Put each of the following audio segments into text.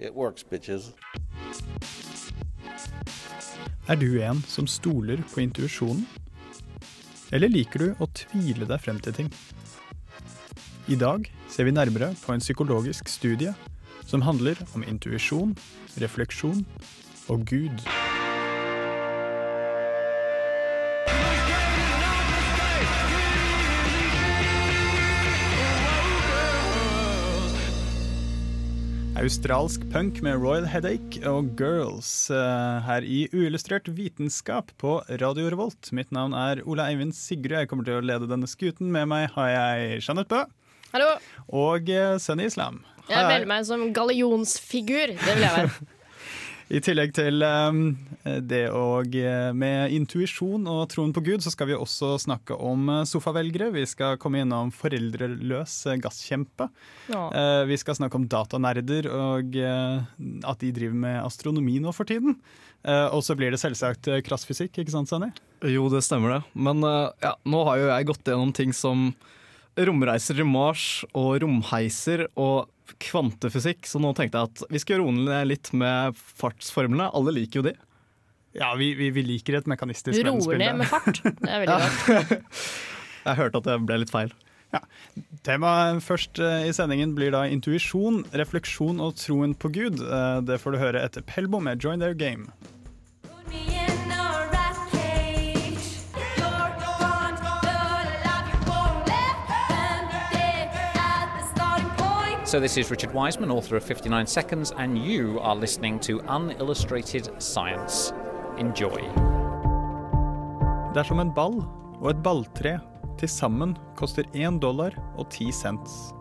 it works, bitches. Er du en som stoler på intuisjonen? Eller liker du å tvile deg frem til ting? I dag ser vi nærmere på en psykologisk studie som handler om intuisjon, refleksjon og Gud. Australsk punk med Royal Headache og Girls eh, her i Uillustrert vitenskap på Radio Revolt. Mitt navn er Ole Eivind Sigrud. Jeg kommer til å lede denne skuten. Med meg har jeg Jeanette Bø Hallo. og uh, Sunny Islam. Jeg melder meg som gallionsfigur. Det vil jeg være. I tillegg til um, det og eh, med intuisjon og troen på Gud, så skal vi også snakke om eh, sofavelgere. Vi skal komme innom foreldreløs eh, gasskjempe. Eh, vi skal snakke om datanerder og at de driver med astronomi nå for tiden. Eh, og så blir det selvsagt krassfysikk, ikke sant, Sanny? Jo, det stemmer det. Men ja, nå har jo jeg gått gjennom ting som romreiser til Mars og romheiser og kvantefysikk, så nå tenkte jeg at vi skal roe ned litt med fartsformlene. Alle liker jo de. Ja, vi, vi, vi liker et mekanistisk Du roer ned med fart. Det er veldig rart. Jeg hørte at det ble litt feil. Temaet først eh, i sendingen blir da intuisjon, refleksjon og troen på Gud. Eh, det får du høre etter Pelbo med Join Their Game. So this is Richard Wiseman, author of 59 Seconds, and you are listening to Unillustrated Science. Enjoy. Dersom en ball og et balltre til sammen koster 1 dollar og 10 cents,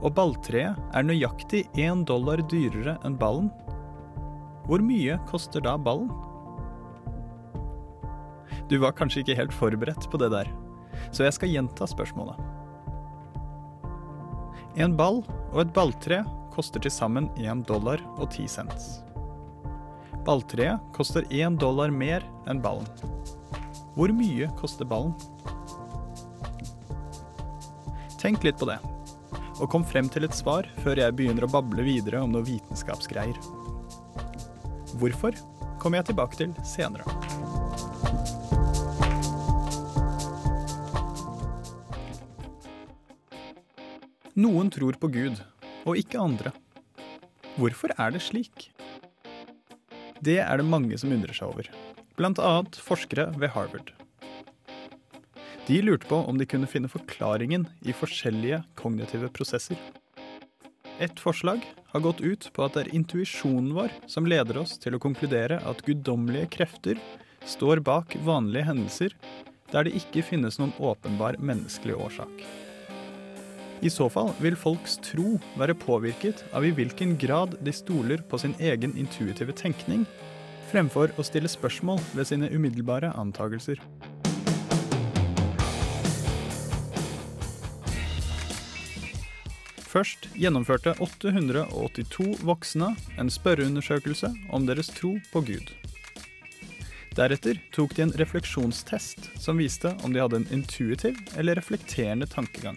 og balltreet er nøyaktig 1 dollar dyrere enn ballen, hvor mye koster da ballen? Du var kanskje ikke helt forberedt på det der, så jeg skal gjenta spørsmålet. En ball og et balltre koster til sammen 1 dollar og 10 cents. Balltreet koster 1 dollar mer enn ballen. Hvor mye koster ballen? Tenk litt på det, og kom frem til et svar før jeg begynner å bable videre om noe vitenskapsgreier. Hvorfor kommer jeg tilbake til senere. Noen tror på Gud, og ikke andre. Hvorfor er det slik? Det er det mange som undrer seg over, annet forskere ved Harvard. De lurte på om de kunne finne forklaringen i forskjellige kognitive prosesser. Et forslag har gått ut på at det er intuisjonen vår som leder oss til å konkludere at guddommelige krefter står bak vanlige hendelser der det ikke finnes noen åpenbar menneskelig årsak. I så fall vil folks tro være påvirket av i hvilken grad de stoler på sin egen intuitive tenkning, fremfor å stille spørsmål ved sine umiddelbare antagelser. Først gjennomførte 882 voksne en spørreundersøkelse om deres tro på Gud. Deretter tok de en refleksjonstest som viste om de hadde en intuitiv eller reflekterende tankegang.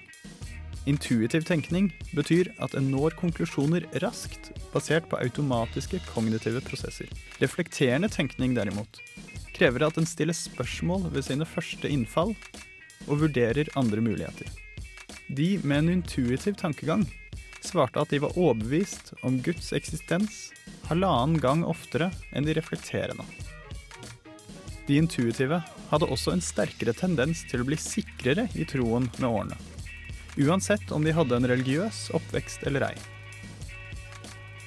Intuitiv tenkning betyr at en når konklusjoner raskt, basert på automatiske kognitive prosesser. Reflekterende tenkning derimot krever at en stiller spørsmål ved sine første innfall, og vurderer andre muligheter. De med en intuitiv tankegang svarte at de var overbevist om Guds eksistens halvannen gang oftere enn de reflekterende. De intuitive hadde også en sterkere tendens til å bli sikrere i troen med årene uansett om de hadde en religiøs oppvekst eller ei.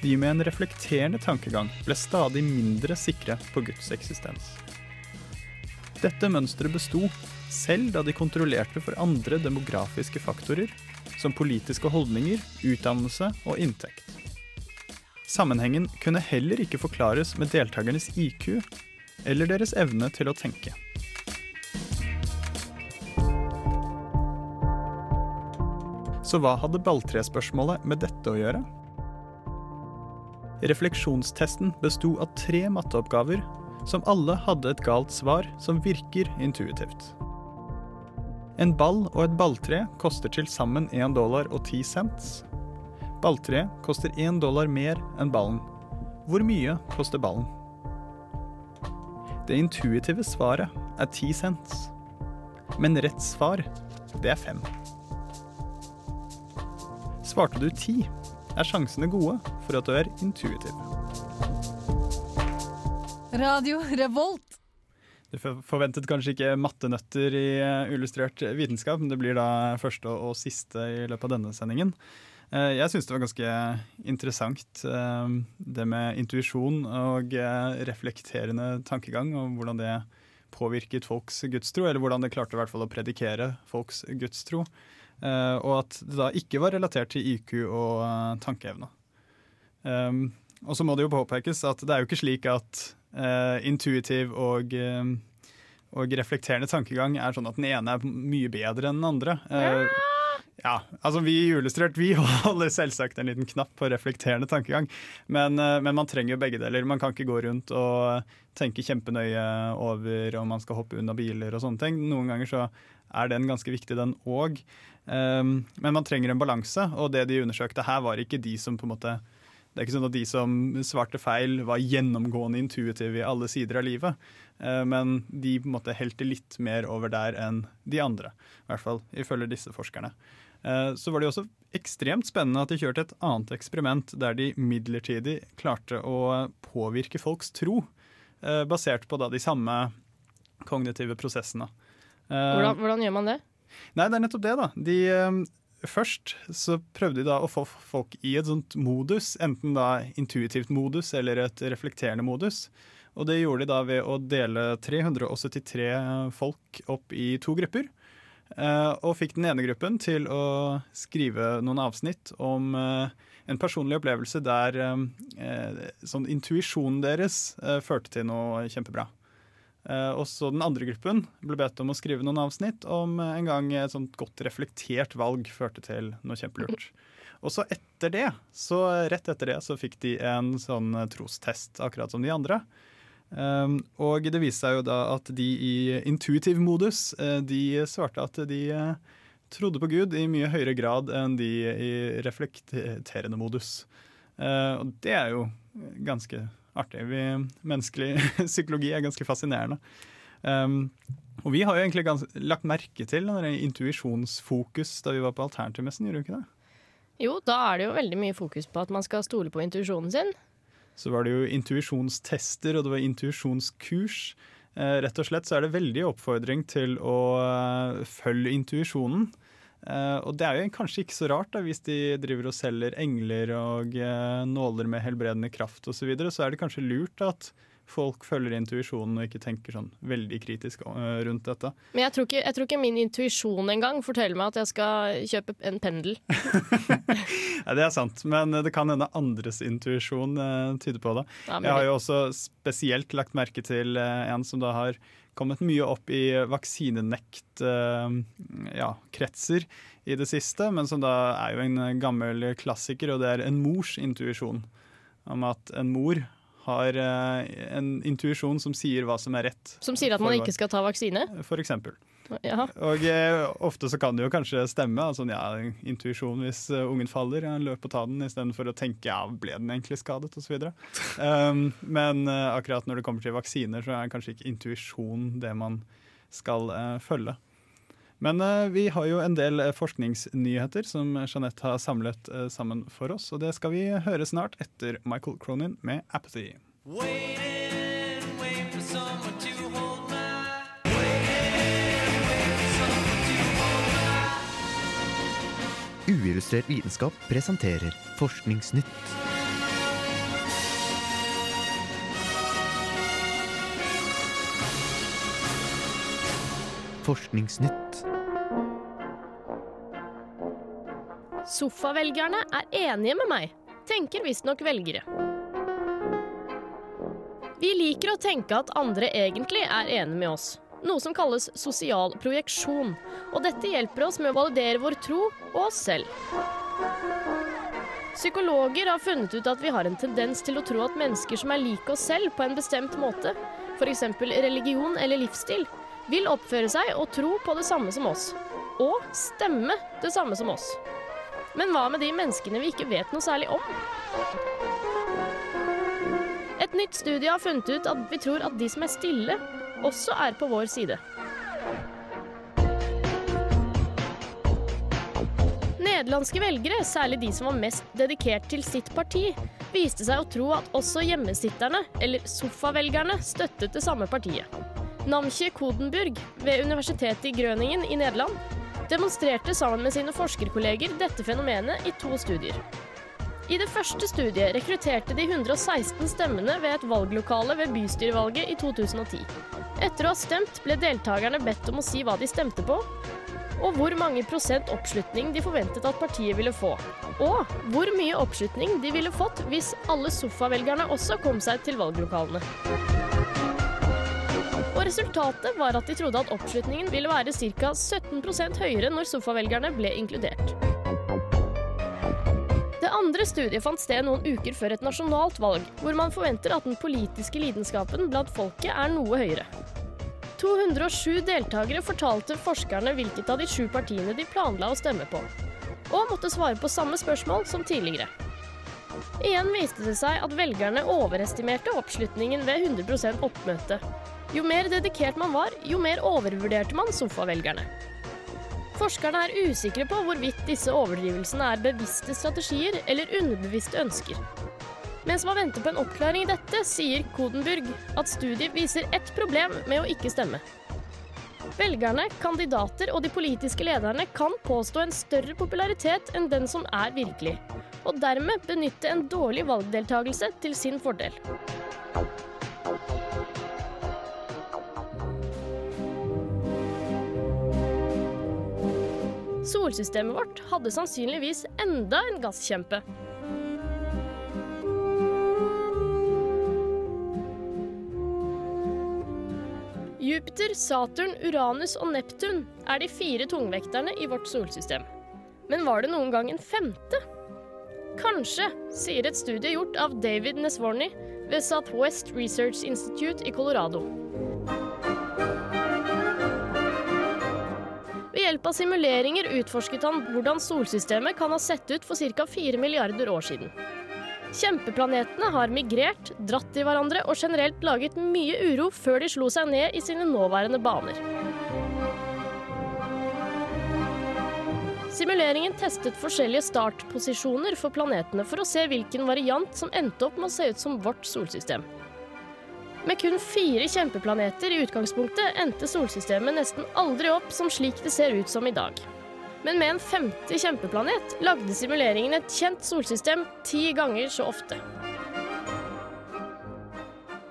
De med en reflekterende tankegang ble stadig mindre sikre på Guds eksistens. Dette mønsteret besto selv da de kontrollerte for andre demografiske faktorer, som politiske holdninger, utdannelse og inntekt. Sammenhengen kunne heller ikke forklares med deltakernes IQ eller deres evne til å tenke. Så hva hadde balltrespørsmålet med dette å gjøre? Refleksjonstesten besto av tre matteoppgaver som alle hadde et galt svar som virker intuitivt. En ball og et balltre koster til sammen 1 dollar og 10 cents. Balltreet koster 1 dollar mer enn ballen. Hvor mye koster ballen? Det intuitive svaret er 10 cents. Men rett svar, det er 5. Svarte du ti, er sjansene gode for at du er intuitiv. Radio Revolt. Du forventet kanskje ikke mattenøtter i eh, illustrert vitenskap, men det blir da første og siste i løpet av denne sendingen. Eh, Jeg syns det var ganske interessant eh, det med intuisjon og reflekterende tankegang, og hvordan det påvirket folks gudstro, eller hvordan det klarte i hvert fall å predikere folks gudstro. Eh, Og at det da ikke var relatert til IQ og eh, tankeevne. Um, og så må det jo påpekes at det er jo ikke slik at eh, intuitiv og, og reflekterende tankegang er sånn at den ene er mye bedre enn den andre. Ja, altså Vi i Julestrørt vi holder selvsagt en liten knapp på reflekterende tankegang, men, men man trenger jo begge deler. Man kan ikke gå rundt og tenke kjempenøye over om man skal hoppe unna biler og sånne ting. Noen ganger så er den ganske viktig, den òg. Um, men man trenger en balanse, og det de undersøkte her, var ikke de som på en måte det er ikke sånn at de som svarte feil, var gjennomgående intuitive i alle sider av livet. Eh, Men de på en måte helte litt mer over der enn de andre. I hvert fall ifølge disse forskerne. Eh, Så var det også ekstremt spennende at de kjørte et annet eksperiment der de midlertidig klarte å påvirke folks tro, eh, basert på da de samme kognitive prosessene. Hvordan, hvordan gjør man det? Nei, det er nettopp det, da. De, eh, først så prøvde de da å få folk i et sånt modus, enten da intuitivt modus eller et reflekterende modus. Og det gjorde de da ved å dele 373 folk opp i to grupper. eh, Og fikk den ene gruppen til å skrive noen avsnitt om eh, en personlig opplevelse der eh, sånn intuisjonen deres førte til noe kjempebra. Eh, og så den andre gruppen ble bedt om å skrive noen avsnitt om en gang et sånt godt reflektert valg førte til noe kjempelurt. Og så etter det, så rett etter det, så fikk de en sånn trostest, akkurat som de andre. Um, og det viste seg jo da at de i intuitiv modus, eh, de svarte at de eh, trodde på Gud i mye høyere grad enn de i reflekterende modus. Og det er jo ganske artig. Vi, menneskelig psykologi er ganske fascinerende. Um, og vi har jo egentlig gans lagt merke til den intuisjonsfokus da vi var på Alternativmessen, gjorde vi ikke det? Jo, da er det jo veldig mye fokus på at man skal stole på intuisjonen sin. Så var det jo intuisjonstester, og det var intuisjonskurs. Eh, rett og slett så er det veldig oppfordring til å eh, følge intuisjonen. Eh, og det er jo kanskje ikke så rart, da, hvis de driver og selger engler og eh, nåler med helbredende kraft osv., så, videre, så er det kanskje lurt at folk følger intuisjonen og ikke tenker sånn veldig kritisk eh, rundt dette. Men jeg tror ikke, jeg tror ikke min intuisjon engang forteller meg at jeg skal kjøpe en pendel. Ja, det er sant, men det kan hende andres intuisjon tyder på det. Ja, Jeg har jo også spesielt lagt merke til en som da har kommet mye opp i vaksinenekt-kretser ja, i det siste, men som da er jo en gammel klassiker, og det er en mors intuisjon. Om at en mor har eh, en intuisjon som sier hva som er rett, Som sier at man ikke skal ta vaksine. for eksempel. Jaha. Og eh, ofte så kan det jo kanskje stemme. Altså, ja, intuisjon hvis eh, ungen faller, ja, løp og ta den, istedenfor å tenke ja, ble den egentlig skadet, osv. Um, men uh, akkurat når det kommer til vaksiner, så er kanskje ikke intuisjon det man skal uh, følge. Men uh, vi har jo en del forskningsnyheter som Jeanette har samlet sammen for oss, og det skal vi høre snart etter Michael Cronin med 'Apathy'. Uillustrert vitenskap presenterer Forskningsnytt. Forskningsnytt. Sofavelgerne er enige med meg. tenker visstnok velgere. Vi liker å tenke at andre egentlig er enige med oss, noe som kalles sosial projeksjon, og dette hjelper oss med å validere vår tro og oss selv. Psykologer har funnet ut at vi har en tendens til å tro at mennesker som er like oss selv på en bestemt måte, f.eks. religion eller livsstil, vil oppføre seg og tro på det samme som oss. Og stemme det samme som oss. Men hva med de menneskene vi ikke vet noe særlig om? Et nytt studie har funnet ut at vi tror at de som er stille, også er på vår side. Nederlandske velgere, særlig de som var mest dedikert til sitt parti, viste seg å tro at også hjemmesitterne, eller sofavelgerne, støttet det samme partiet. Namche Kodenburg ved Universitetet i Grøningen i Nederland demonstrerte sammen med sine forskerkolleger dette fenomenet i to studier. I det første studiet rekrutterte de 116 stemmene ved et valglokale ved bystyrevalget i 2010. Etter å ha stemt ble deltakerne bedt om å si hva de stemte på, og hvor mange prosent oppslutning de forventet at partiet ville få. Og hvor mye oppslutning de ville fått hvis alle sofavelgerne også kom seg til valglokalene. Og resultatet var at de trodde at oppslutningen ville være ca. 17 høyere når sofavelgerne ble inkludert. Det andre studiet fant sted noen uker før et nasjonalt valg, hvor man forventer at den politiske lidenskapen blant folket er noe høyere. 207 deltakere fortalte forskerne hvilket av de sju partiene de planla å stemme på, og måtte svare på samme spørsmål som tidligere. Igjen viste det seg at velgerne overestimerte oppslutningen ved 100% oppmøte. Jo mer dedikert man var, jo mer overvurderte man sofavelgerne. Forskerne er usikre på hvorvidt disse overdrivelsene er bevisste strategier eller underbevisste ønsker. Mens man venter på en oppklaring i dette, sier Kodenburg at studiet viser ett problem med å ikke stemme. Velgerne, kandidater og de politiske lederne kan påstå en større popularitet enn den som er virkelig, og dermed benytte en dårlig valgdeltakelse til sin fordel. Solsystemet vårt hadde sannsynligvis enda en gasskjempe. Jupiter, Saturn, Uranus og Neptun er de fire tungvekterne i vårt solsystem. Men var det noen gang en femte? Kanskje, sier et studie gjort av David Nesvorny ved Southwest Research Institute i Colorado. Ved hjelp av simuleringer utforsket han hvordan solsystemet kan ha sett ut for ca. 4 milliarder år siden. Kjempeplanetene har migrert, dratt i hverandre og generelt laget mye uro før de slo seg ned i sine nåværende baner. Simuleringen testet forskjellige startposisjoner for planetene for å se hvilken variant som endte opp med å se ut som vårt solsystem. Med kun fire kjempeplaneter i utgangspunktet endte solsystemet nesten aldri opp som slik det ser ut som i dag. Men med en femte kjempeplanet lagde simuleringen et kjent solsystem ti ganger så ofte.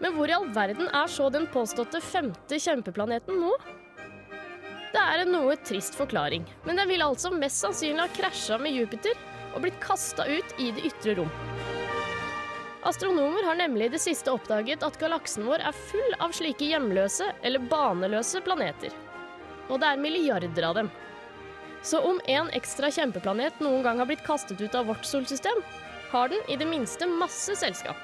Men hvor i all verden er så den påståtte femte kjempeplaneten nå? Det er en noe trist forklaring, men den vil altså mest sannsynlig ha krasja med Jupiter og blitt kasta ut i det ytre rom. Astronomer har nemlig i det siste oppdaget at galaksen vår er full av slike hjemløse eller baneløse planeter. Og det er milliarder av dem. Så om en ekstra kjempeplanet noen gang har blitt kastet ut av vårt solsystem, har den i det minste masse selskap.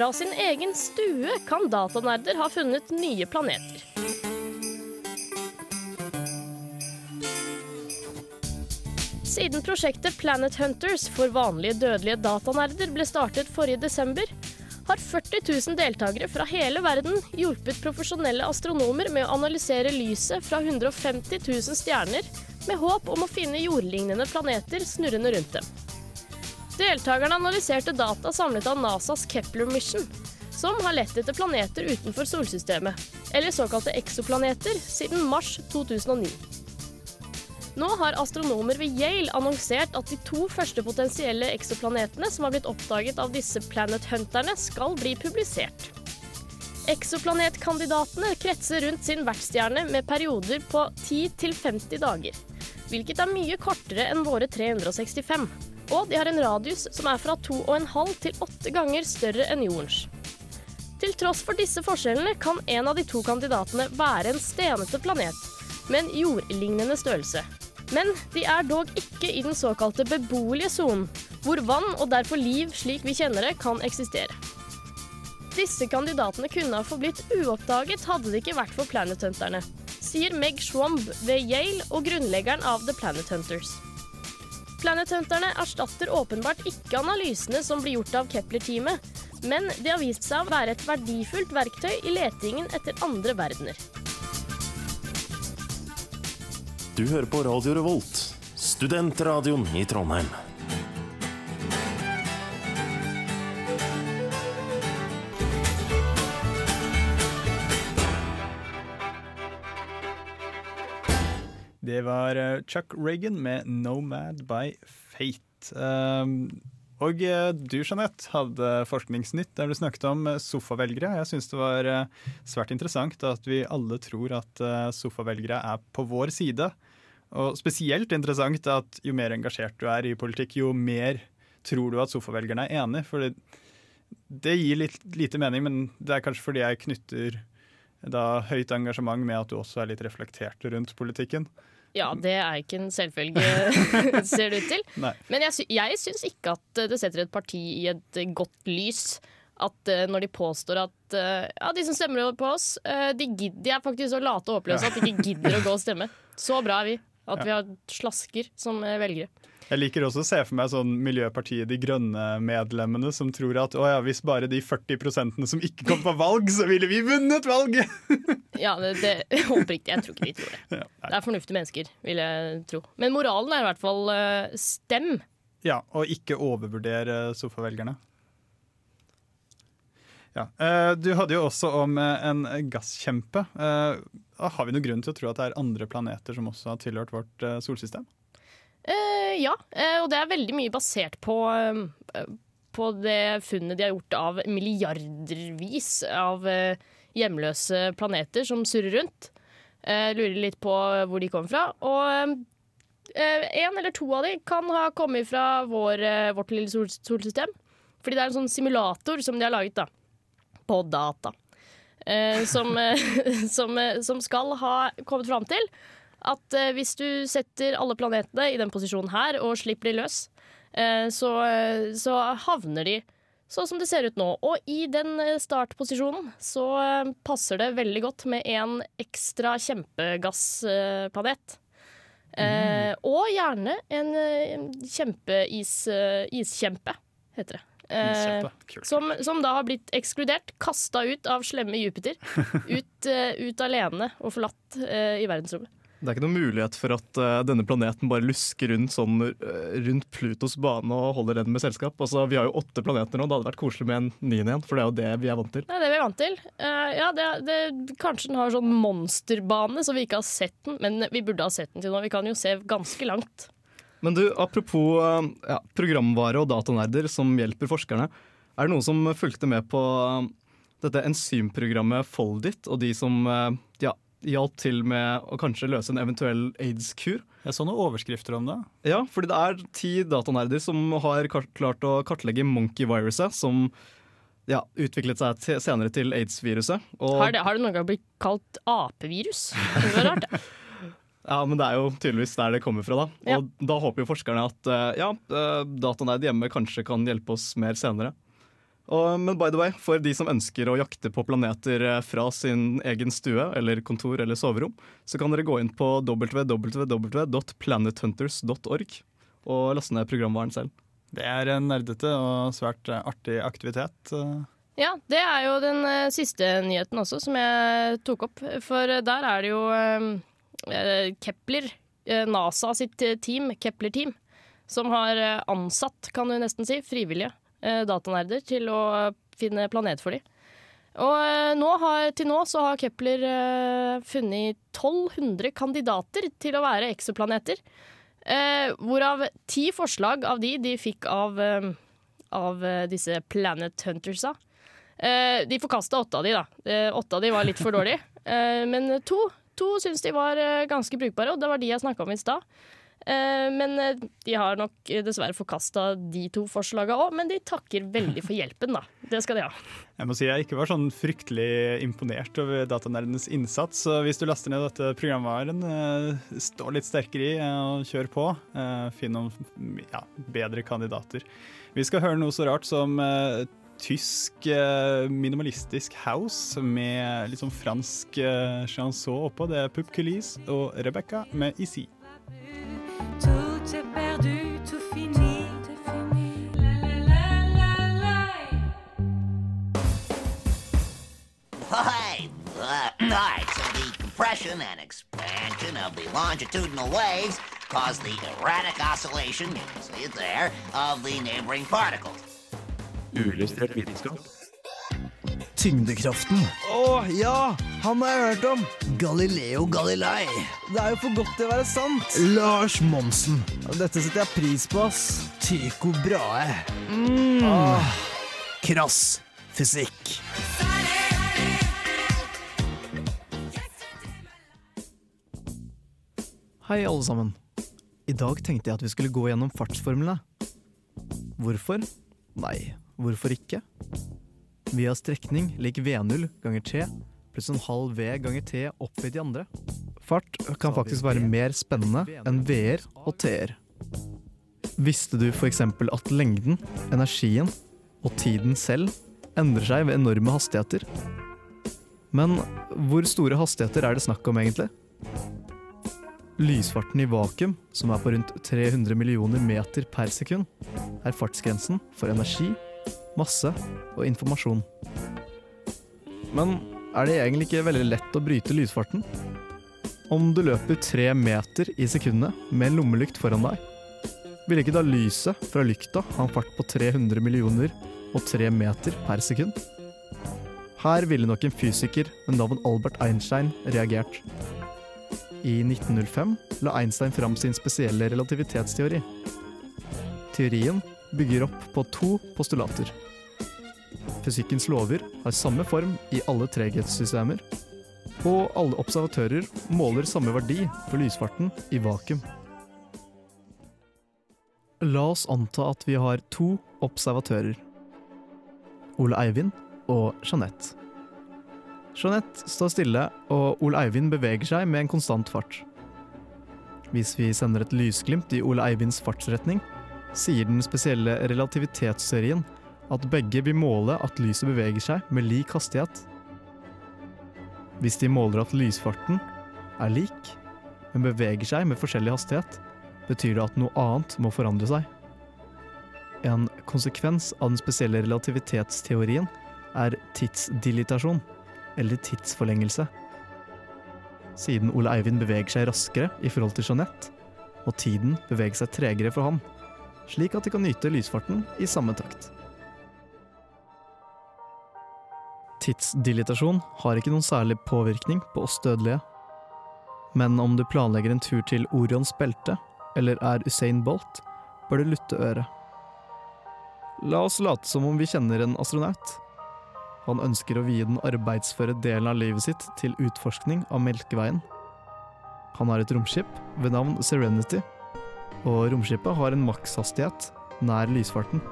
Fra sin egen stue kan datanerder ha funnet nye planeter. Siden prosjektet Planet Hunters for vanlige dødelige datanerder ble startet forrige desember, har 40 000 deltakere fra hele verden hjulpet profesjonelle astronomer med å analysere lyset fra 150 000 stjerner, med håp om å finne jordlignende planeter snurrende rundt dem. Deltakerne analyserte data samlet av NASAs Kepler Mission, som har lett etter planeter utenfor solsystemet, eller såkalte eksoplaneter, siden mars 2009. Nå har astronomer ved Yale annonsert at de to første potensielle eksoplanetene som har blitt oppdaget av disse Planet Hunterne, skal bli publisert. Eksoplanetkandidatene kretser rundt sin vertsstjerne med perioder på 10-50 dager, hvilket er mye kortere enn våre 365. Og de har en radius som er fra 2,5 til 8 ganger større enn jordens. Til tross for disse forskjellene kan en av de to kandidatene være en stenete planet med en jordlignende størrelse. Men de er dog ikke i den såkalte beboelige sonen, hvor vann og derfor liv slik vi kjenner det, kan eksistere. Disse kandidatene kunne ha forblitt uoppdaget hadde det ikke vært for Planet Hunterne, sier Meg Schwamb ved Yale og grunnleggeren av The Planet Hunters. Planet Hunterne erstatter åpenbart ikke analysene som blir gjort av Kepler-teamet, men det har vist seg å være et verdifullt verktøy i letingen etter andre verdener. Du hører på Radio Revolt, studentradioen i Trondheim. Det var eh, Chuck Reagan med 'Nomad by Fate'. Um, og eh, du, Jeanette, hadde Forskningsnytt der du snakket om eh, sofavelgere. Jeg syns det var svært interessant at vi alle tror at sofavelgere er på vår side. Og spesielt interessant at jo mer engasjert du er i politikk, jo mer tror du at sofavelgerne er enig. For det, det gir litt lite mening, men det er kanskje fordi jeg knytter da høyt engasjement med at du også er litt reflektert rundt politikken. Ja, det er ikke en selvfølge, ser det ut til. Nei. Men jeg, sy jeg syns ikke at det setter et parti i et godt lys. At uh, når de påstår at uh, ja, de som stemmer på oss, uh, de, gidder, de er faktisk så late og håpløse at de ikke gidder å gå og stemme. Så bra er vi. At vi har slasker som eh, velgere. Jeg liker også å se for meg sånn Miljøpartiet De Grønne-medlemmene som tror at å ja, hvis bare de 40% som ikke kom på valg, så ville vi vunnet valget! Ja, det, det oppriktig. Jeg tror ikke de tror det. Ja. Det er fornuftige mennesker, vil jeg tro. Men moralen er i hvert fall eh, stem. Ja, og ikke overvurdere sofavelgerne. Ja. eh, Du hadde jo også om eh, en gasskjempe. Eh, Har vi noen grunn til å tro at det er andre planeter som også har tilhørt vårt solsystem? Ja, og det er veldig mye basert på, på det funnet de har gjort av milliardervis av hjemløse planeter som surrer rundt. Lurer litt på hvor de kommer fra. Og en eller to av de kan ha kommet fra vår, vårt lille sol solsystem. Fordi det er en sånn simulator som de har laget da, på data. Eh, som, eh, som, eh, som skal ha kommet fram til at eh, hvis du setter alle planetene i den posisjonen her og slipper de løs, eh, så, eh, så havner de sånn som det ser ut nå. Og i den startposisjonen så passer det veldig godt med en ekstra kjempegassplanet. Eh, og gjerne en kjempeiskjempe, kjempeis, iskjempe, heter det. Eh, som, som da har blitt ekskludert, kasta ut av slemme Jupiter. Ut, uh, ut alene og forlatt uh, i verdensrommet. Det er ikke noen mulighet for at uh, denne planeten bare lusker rundt, sånn, rundt Plutos bane og holder den med selskap. Altså, vi har jo åtte planeter nå, det hadde vært koselig med en niende igjen, for det er jo det vi er vant til. Det er det vi er vant til. Ja, det, det, kanskje den har sånn monsterbane, så vi ikke har sett den. Men vi burde ha sett den til nå. Vi kan jo se ganske langt. Men du, apropos eh, ja, programvare og datanerder som hjelper forskerne. Er det noen som fulgte med på eh, dette enzymprogrammet Foldit, og de som eh, ja, hjalp til med å kanskje løse en eventuell aids-kur? Jeg så noen overskrifter om det. Ja, fordi det er ti datanerder som har klart å kartlegge monkey-viruset, som ja, utviklet seg til, senere til aids-viruset. Har det, har det noen gang blitt kalt apevirus? Det var rart, det. Ja, men det er jo tydeligvis der det kommer fra, da. Ja. Og da håper jo forskerne at eh, ja, dataneid hjemme kanskje kan hjelpe oss mer senere. Og, men by the way, for de som ønsker å jakte på planeter eh, fra sin egen stue eller kontor eller soverom, så kan dere gå inn på www.planethunters.org og laste ned programvaren selv. Det er en nerdete og svært eh, artig aktivitet. eh. Ja, det er jo den eh, siste nyheten også som jeg tok opp. For eh, der er det jo eh, Kepler, eh, NASA sitt eh, team, Kepler-team, som har eh, ansatt, kan du nesten si, frivillige eh, datanerder til å finne planet for dem. Og eh, nå har, til nå så har Kepler eh, funnet 1200 kandidater til å være eksoplaneter. Eh, hvorav ti forslag av de de fikk av, eh, av eh, disse Planet Huntersa. Eh, de forkasta åtte av de, da. Eh, åtte av de var litt for dårlige. Eh, men to, to syns de var eh, ganske brukbare, og det var de jeg snakka om i stad. Eh, men eh, de har nok dessverre forkasta de to forslaga òg, men de takker veldig for hjelpen, da. Det skal de ha. Jeg må si jeg ikke var sånn fryktelig imponert over datanerdenes innsats. Så hvis du laster ned dette programvaren, stå litt sterkere i og kjør på. Finn noen ja, bedre kandidater. Vi skal høre noe så rart som tysk eh, minimalistisk house med litt sånn fransk eh, chanson oppå. Det er Pup Culisse og Rebecca med Isi. Hi. Uh, all right, so the compression and expansion of the longitudinal waves cause the erratic oscillation, you can see it there, of the neighboring particles. Uillustrert vitenskap. Tyngdekraften. Å ja! Han har jeg hørt om. Galileo Galilei. Det er jo for godt til å være sant. Lars Monsen. Dette setter jeg pris på, ass. Tycho Brahe. Mm. Åh. Krass fysikk. Hei, alle sammen. I dag tenkte jeg at vi skulle gå gjennom fartsformlene. Hvorfor? Nei, hvorfor ikke? Vi har strekning lik V0 ganger T pluss en halv V ganger T opphøyd i andre. Fart kan faktisk være mer spennende enn V-er og T-er. Visste du f.eks. at lengden, energien og tiden selv endrer seg ved enorme hastigheter? Men hvor store hastigheter er det snakk om egentlig? Lysfarten i vakuum, som er på rundt 300 millioner meter per sekund, er fartsgrensen for energi, masse og informasjon. Men er det egentlig ikke veldig lett å bryte lysfarten? Om du løper tre meter i sekundet med en lommelykt foran deg, vil ikke da lyset fra lykta ha en fart på 300 millioner og tre meter per sekund? Her ville nok en fysiker med navn Albert Einstein reagert. I 1905 la Einstein fram sin spesielle relativitetsteori. Teorien bygger opp på to postulater. Fysikkens lover har samme form i alle treghetssystemer, og alle observatører måler samme verdi for lysfarten i vakuum. La oss anta at vi har to observatører. Ole Eivind og Jeanette. Jeanette står stille, og Ole Eivind beveger seg med en konstant fart. Hvis vi sender et lysglimt i Ole Eivinds fartsretning, sier den spesielle relativitetsserien at begge vil måle at lyset beveger seg med lik hastighet. Hvis de måler at lysfarten er lik, men beveger seg med forskjellig hastighet, betyr det at noe annet må forandre seg. En konsekvens av den spesielle relativitetsteorien er tidsdilitasjon, eller tidsforlengelse. Siden Ole Eivind beveger seg raskere i forhold til Jeanette, må tiden bevege seg tregere for ham, slik at de kan nyte lysfarten i samme takt. Tidsdilitasjon har ikke noen særlig påvirkning på oss dødelige. Men om du planlegger en tur til Orions belte, eller er Usain Bolt, bør du lutte øret. La oss late som om vi kjenner en astronaut. Han ønsker å vie den arbeidsføre delen av livet sitt til utforskning av Melkeveien. Han har et romskip ved navn Serenity, og romskipet har en makshastighet nær lysfarten.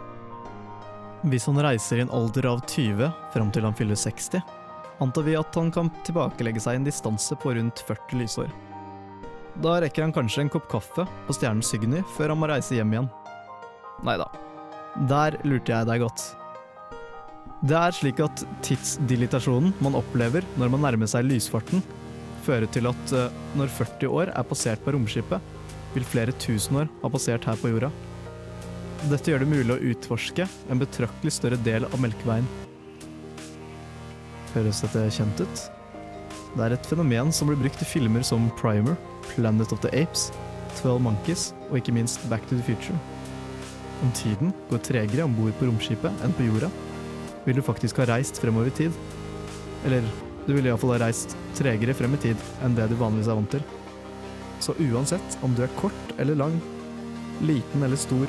Hvis han reiser i en alder av 20 fram til han fyller 60, antar vi at han kan tilbakelegge seg en distanse på rundt 40 lysår. Da rekker han kanskje en kopp kaffe på stjernen Signy før han må reise hjem igjen. Nei da. Der lurte jeg deg godt. Det er slik at tidsdilitasjonen man opplever når man nærmer seg lysfarten, fører til at eh, når 40 år er passert på romskipet, vil flere tusen år ha passert her på jorda. Dette gjør det mulig å utforske en betraktelig større del av Melkeveien. Høres dette kjent ut? Det er et fenomen som blir brukt i filmer som Primer, Planet of the Apes, Twelve Monkeys og ikke minst Back to the Future. Om tiden går tregere om bord på romskipet enn på jorda, vil du faktisk ha reist fremover i tid. Eller du vil iallfall ha reist tregere frem i tid enn det du vanligvis er vant til. Så uansett om du er kort eller lang, liten eller stor,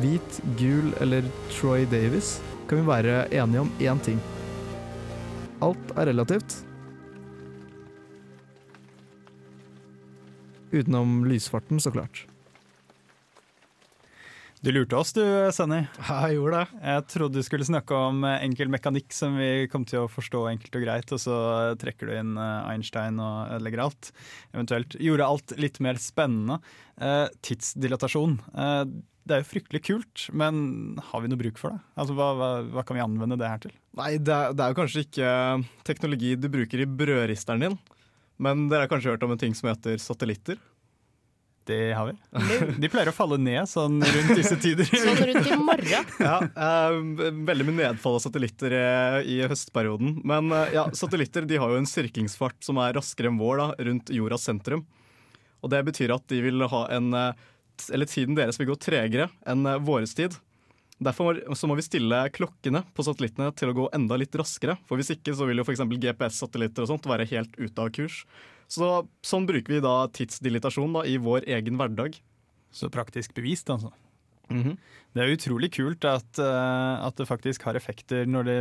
hvit, gul eller Troy Davis, kan vi være enige om én ting. Alt er relativt. Utenom lysfarten, så klart. Du lurte oss du, Sunny. Jeg gjorde det. Jeg trodde du skulle snakke om eh, enkel mekanikk som vi kom til å forstå enkelt og greit, og så trekker du inn eh, Einstein og ødelegger alt. Eventuelt gjorde alt litt mer spennende. Eh, tidsdilatasjon. Eh, det er jo fryktelig kult, men har vi noe bruk for det? Altså, hva, hva, hva kan vi anvende det her til? Nei, det er, det er jo kanskje ikke teknologi du bruker i brødristeren din, men dere har kanskje hørt om en ting som heter satellitter? Det har vi. De pleier å falle ned sånn rundt disse tider. Sånn rundt i morgen. ja, uh, veldig mye nedfall av satellitter eh, i høstperioden. Men uh, ja, satellitter de har jo en styrkingsfart som er raskere enn vår da, rundt jordas sentrum. Og det betyr at de vil ha en Eller tiden deres vil gå tregere enn våres tid. Derfor må vi stille klokkene på satellittene til å gå enda litt raskere. For hvis ikke så vil jo f.eks. GPS-satellitter og sånt være helt ute av kurs. Så Sånn bruker vi da tidsdilitasjon da, i vår egen hverdag. Så praktisk bevist, altså. Mhm. Det er utrolig kult at, uh, at det faktisk har effekter når det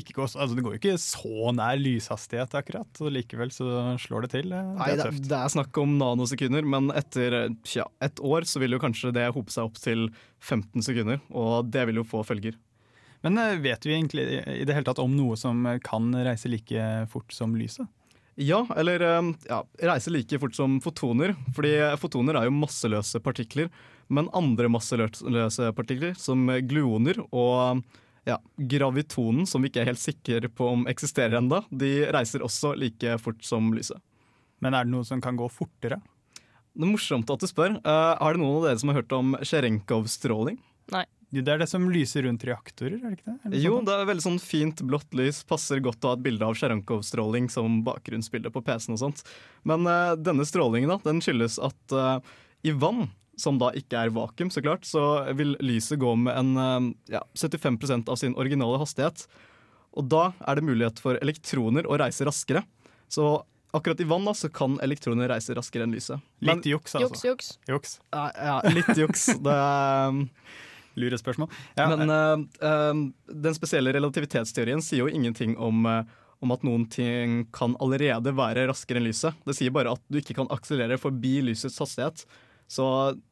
ikke går Altså det går jo ikke så nær lyshastighet akkurat, og likevel så slår det til. Det, Nei, det det, er det er snakk om nanosekunder, men etter tja, et år så vil jo kanskje det hope seg opp til 15 sekunder, og det vil jo få følger. Men uh, vet vi egentlig i det hele tatt om noe som kan reise like fort som lyset? Ja, eller eh, ja, reise like fort som fotoner, fordi fotoner er jo masseløse partikler, men andre masseløse partikler, som gluoner og ja, gravitonen, som vi ikke er helt sikre på om eksisterer enda, de reiser også like fort som lyset. Men er det noe som kan gå fortere? Det er morsomt at du spør. Uh, har det noen av dere som har hørt om Cherenkov-stråling? Nei. Det er det som lyser rundt reaktorer, er det ikke det? Eller Jo, sånn? det er veldig sånn fint blått lys. Passer godt å ha et bilde av Cherenkov-stråling som bakgrunnsbilde på PC-en og sånt. Men uh, denne strålingen da, den skyldes at uh, i vann, som da ikke er vakuum, så klart, så vil lyset gå med en uh, ja, 75% av sin originale hastighet. Og da er det mulighet for elektroner å reise raskere. Så akkurat i vann da, så kan elektroner reise raskere enn lyset. Litt juks, altså. Juks, juks. Juks. Ja, ja, litt juks. Det er Lure spørsmål. Ja, Men uh, uh, den spesielle relativitetsteorien sier jo ingenting om, uh, om at noen ting kan allerede være raskere enn lyset. Det sier bare at du ikke kan akselerere forbi lysets hastighet. Så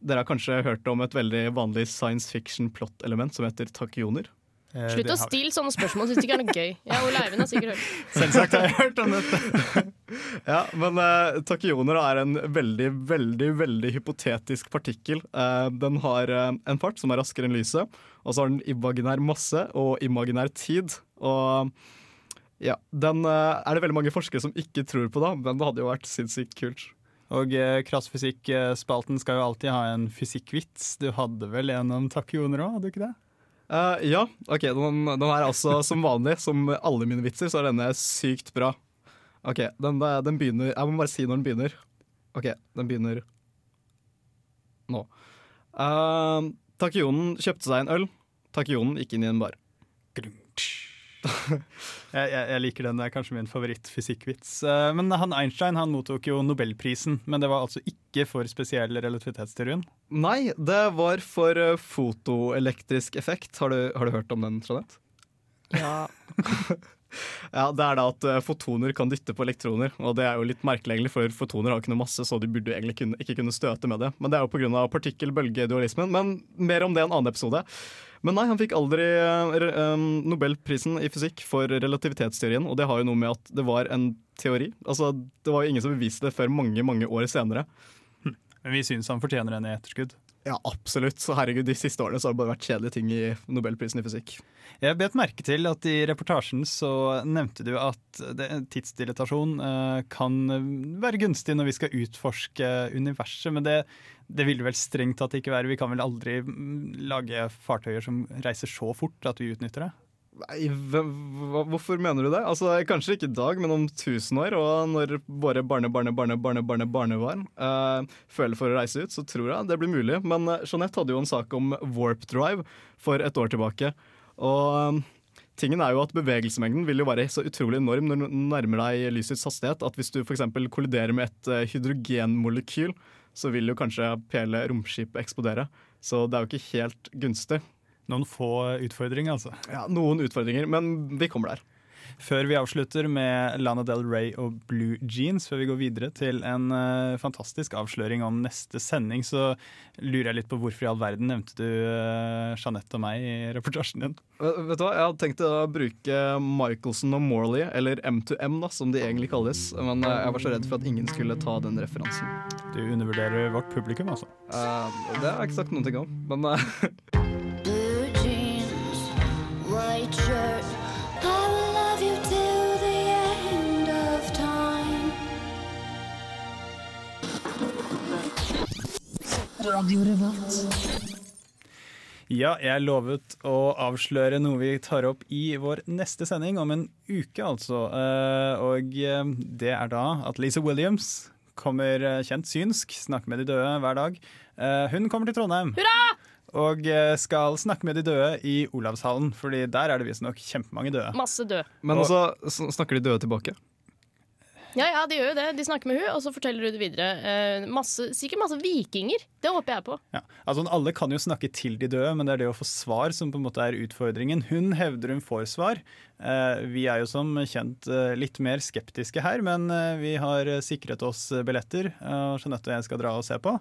dere har kanskje hørt om et veldig vanlig science fiction plot-element som heter takioner? Slutt å stille sånne spørsmål, syns ikke er noe gøy. Ja, Ole Eivind har sikkert hørt. Selvsagt har jeg hørt om dette. Ja, men uh, takioner er en veldig, veldig veldig hypotetisk partikkel. Uh, den har uh, en fart som er raskere enn lyset, og så har den imaginær masse og imaginær tid. Og ja, den eh, er det veldig mange forskere som ikke tror på, da, men det hadde jo vært sinnssykt kult. Og eh, Krassfysikk-spalten skal jo alltid ha en fysikkvits. Du hadde vel en om takioner òg, hadde du ikke det? Uh, ja, ok, den, den er altså som vanlig, som alle mine vitser, så er denne sykt bra. Ok, den, den begynner Jeg må bare si når den begynner. Ok, den begynner nå. Uh, Takionen kjøpte seg en øl. Takionen gikk inn i en bar. Jeg, jeg, jeg liker den, det er kanskje min favorittfysikkvits. Uh, Men han Einstein han mottok jo nobelprisen, men det var altså ikke for spesiell relativitetsteorien. Nei, det var for eh, fotoelektrisk effekt. Har du, har du hørt om den, Jeanette? Ja. Ja, Det er da at eh, fotoner kan dytte på elektroner, og det er jo litt merkelig, egentlig, for fotoner har ikke noe masse, så de burde egentlig kunne, ikke kunne støte med det. Men det er jo pga. partikkel-bølge-dualismen. Men mer om det en annen episode. Men nei, han fikk aldri eh, eh, Nobelprisen i fysikk for relativitetsteorien, og det har jo noe med at det var en teori. Altså, Det var jo ingen som beviste det før mange, mange år senere. Men vi syns han fortjener en i etterskudd. Ja, absolutt. Så herregud, De siste årene så har det bare vært kjedelige ting i Nobelprisen i fysikk. Jeg bet merke til at i reportasjen så nevnte du at tidsdilatasjon eh, kan være gunstig når vi skal utforske universet, men det, det vil vel strengt tatt ikke være. Vi kan vel aldri mm, lage fartøyer som reiser så fort at vi utnytter det? Nei, hvorfor mener du det? Altså, Kanskje ikke i dag, men om tusen år, og når våre barne, barne, barne, barne, barne, barnebarn eh, føler for å reise ut, så tror jeg det blir mulig. Men eh, Jeanette hadde jo en sak om warp drive for et år tilbake. Og eh, tingen er jo at bevegelsesmengden vil jo være så utrolig enorm når du nærmer deg lysets hastighet at hvis du f.eks. kolliderer med et eh, hydrogenmolekyl, så vil jo kanskje hele romskipet eksplodere. Så det er jo ikke helt gunstig. Noen få utfordringer, altså. Ja, Noen utfordringer, men vi kommer der. Før vi avslutter med Lana Del Rey og Blue Jeans, før vi går videre til en uh, fantastisk avsløring om neste sending, så lurer jeg litt på hvorfor i all verden nevnte du uh, Jeanette og meg i reportasjen din? Vet vet du hva, Jeg hadde tenkt å bruke Michelson og Morley, eller M2M, da, som de egentlig kalles. Men eh, jeg var så redd for at ingen skulle ta den referansen. Du undervurderer vårt publikum, altså. Det har jeg ikke sagt noen ting om, men white shirt. I will love you till the end of time. Radio Revolt. Ja, jeg lovet å avsløre noe vi tar opp i vår neste sending, om en uke altså. Eh, og eh, det er da at Lisa Williams kommer eh, kjent synsk, snakker med de døde hver dag. Eh, hun kommer til Trondheim. Og eh, skal snakke med de døde i Olavshallen, Fordi der er det visstnok kjempemange døde. Masse døde. Men også snakker de døde tilbake. Ja, ja, de gjør jo det. De snakker med hun, og så forteller hun det videre. Eh, masse, sikkert masse vikinger. Det håper jeg på. Ja, altså Alle kan jo snakke til de døde, men det er det å få svar som på en måte er utfordringen. Hun hevder hun får svar. Eh, vi er jo som kjent eh, litt mer skeptiske her, men eh, vi har sikret oss billetter. og Jeanette og jeg skal dra og se på.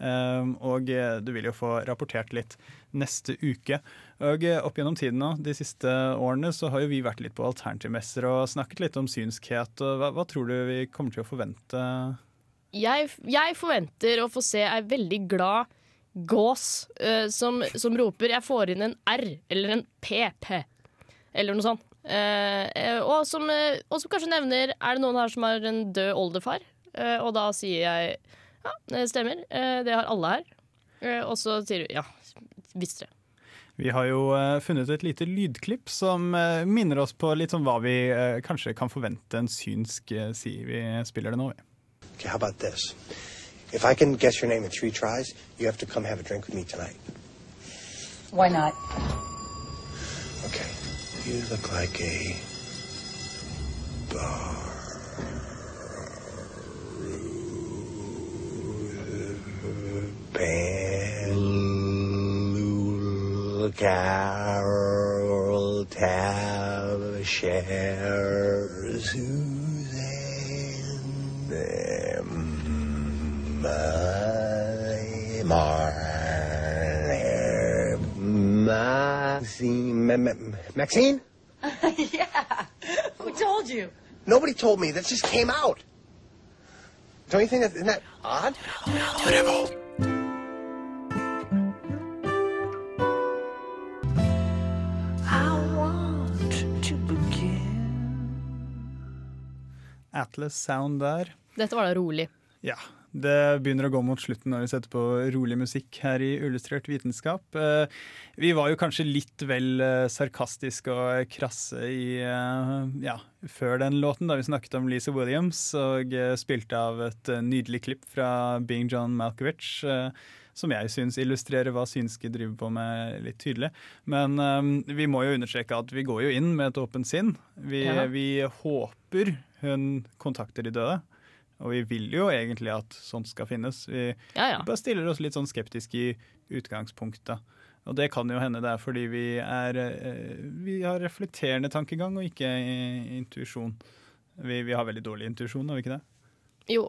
Eh, og eh, du vil jo få rapportert litt neste uke. Og eh, opp gjennom tiden nå, de siste årene så har jo vi vært litt på alternativmesser og snakket litt om synskhet. og Hva, hva tror du vi kommer til å forvente? Jeg, jeg forventer å få se ei veldig glad gås uh, som, som roper 'jeg får inn en R' eller en PP, eller noe sånt. Eh, og, som, uh, og som kanskje nevner 'er det noen her som har en død oldefar?' Og da sier jeg 'ja, det stemmer, eh, det har alle her'. Eh, og så sier du 'ja, visste det'. Vi har jo eh, funnet et lite lydklipp som minner oss på litt om hva vi kanskje kan forvente en synsk sier. si. Vi spiller det nå, vi. Okay, how about this? If I can guess your name in three tries, you have to come have a drink with me tonight. Why not? Okay. You look like a Baloo Carol Tab Share Suzanne my Mar Maxine Ma- Ma- Maxine? yeah. Who told you? Nobody told me. That just came out. Don't you think that isn't that odd? I Atlas Sound der. Dette var da rolig. Ja, det begynner å gå mot slutten når vi setter på rolig musikk her i Illustrert vitenskap. Eh, Vi var jo kanskje litt vel eh, sarkastiske og krasse i, eh, ja, før den låten, da vi snakket om Lisa Williams og spilte av et nydelig klipp fra Being John Malkovich. Som jeg syns illustrerer hva synske driver på med litt tydelig. Men um, vi må jo understreke at vi går jo inn med et åpent sinn. Vi, Ja. vi håper hun kontakter de døde. Og vi vil jo egentlig at sånt skal finnes. Vi Ja, ja. bare stiller oss litt sånn skeptiske i utgangspunktet. Og det kan jo hende det er fordi vi, er, eh, vi har reflekterende tankegang og ikke intuisjon. Vi, vi har veldig dårlig intuisjon, har vi ikke det? Jo,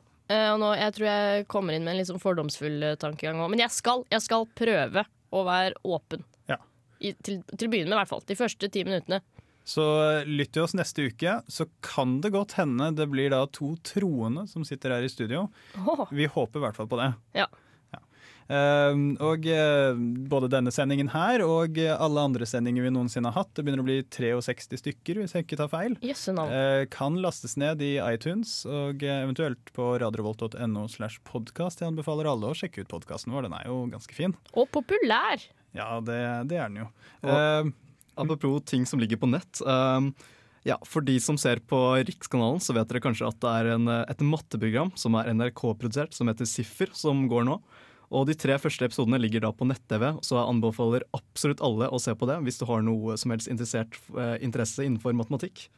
og nå, jeg tror jeg kommer inn med en litt sånn fordomsfull eh, tankegang òg. Men jeg skal, jeg skal prøve å være åpen. Ja. I, til, til å begynne med, i hvert fall. De første ti minuttene. Så eh, lytt til oss neste uke, så kan det godt hende det blir da to troende som sitter her i studio. Oh. Vi håper i hvert fall på det. Ja. Eh, og eh, både denne sendingen her og alle andre sendinger vi noensinne har hatt, det begynner å bli 63 stykker, hvis jeg ikke tar feil, yes, navn. eh, kan lastes ned i iTunes og eh, eventuelt på radiovolt.no slash podkast. Jeg anbefaler alle å sjekke ut podkasten vår, den er jo ganske fin. Og populær! Ja, det, det er den jo. Og- uh, Apropos ting som ligger på nett. Uh, ja, For de som ser på Rikskanalen, så vet dere kanskje at det er en, et matteprogram som er NRK-produsert, som heter Siffer, som går nå. Og De tre første episodene ligger da på nett-TV, så jeg anbefaler absolutt alle å se på det hvis du har noe som helst interessert, eh, interesse innenfor matematikk.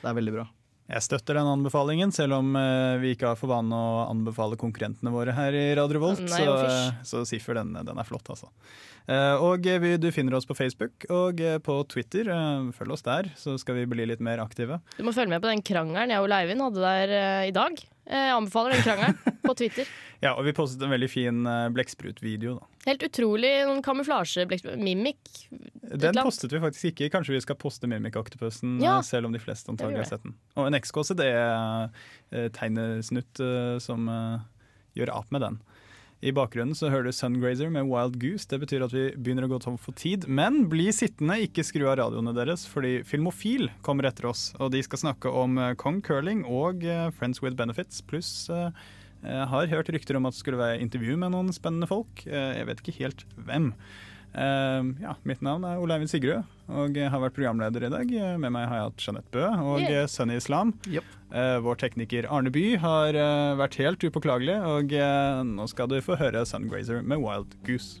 Det er veldig bra. Jeg støtter den anbefalingen, selv om eh, vi ikke har for vane å anbefale konkurrentene våre her i Radio Volt. Nei, så, eh, så Siffer, den, den er flott, altså. Eh, og vi, du finner oss på Facebook og eh, på Twitter. Eh, følg oss der, så skal vi bli litt mer aktive. Du må følge med på den krangelen jeg og Leivind hadde der eh, i dag. Eh, Jeg anbefaler den krangelen på Twitter. Ja, og vi postet en veldig fin uh, blekksprutvideo. Helt utrolig noen kamuflasje, mimik. Den postet vi faktisk ikke. Kanskje vi skal poste Mimik-oktopusen, Ja. eh, selv om de fleste antagelig har sett den. Og en XKCD-tegnesnutt eh, som eh, gjør ap med den. I bakgrunnen så hører du Sungrazer med Wild Goose. Det betyr at vi begynner å gå tom for tid. Men bli sittende, ikke skru av radioene deres, fordi Filmofil kommer etter oss. Og de skal snakke om eh, Kong Curling og eh, Friends with Benefits. Pluss eh, har hørt rykter om at det skulle være intervju med noen spennende folk. Jeg vet ikke helt hvem. Eh, ja, mitt navn er Ole Eivind Sigrud, og jeg har vært programleder i dag. Med meg har jeg hatt Jeanette Bø og Yeah. Sunny Islam. Yep. vår tekniker Arne By har eh, vært helt upåklagelig, og eh, nå skal du få høre Sungrazer med Wild Goose.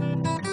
Thank you.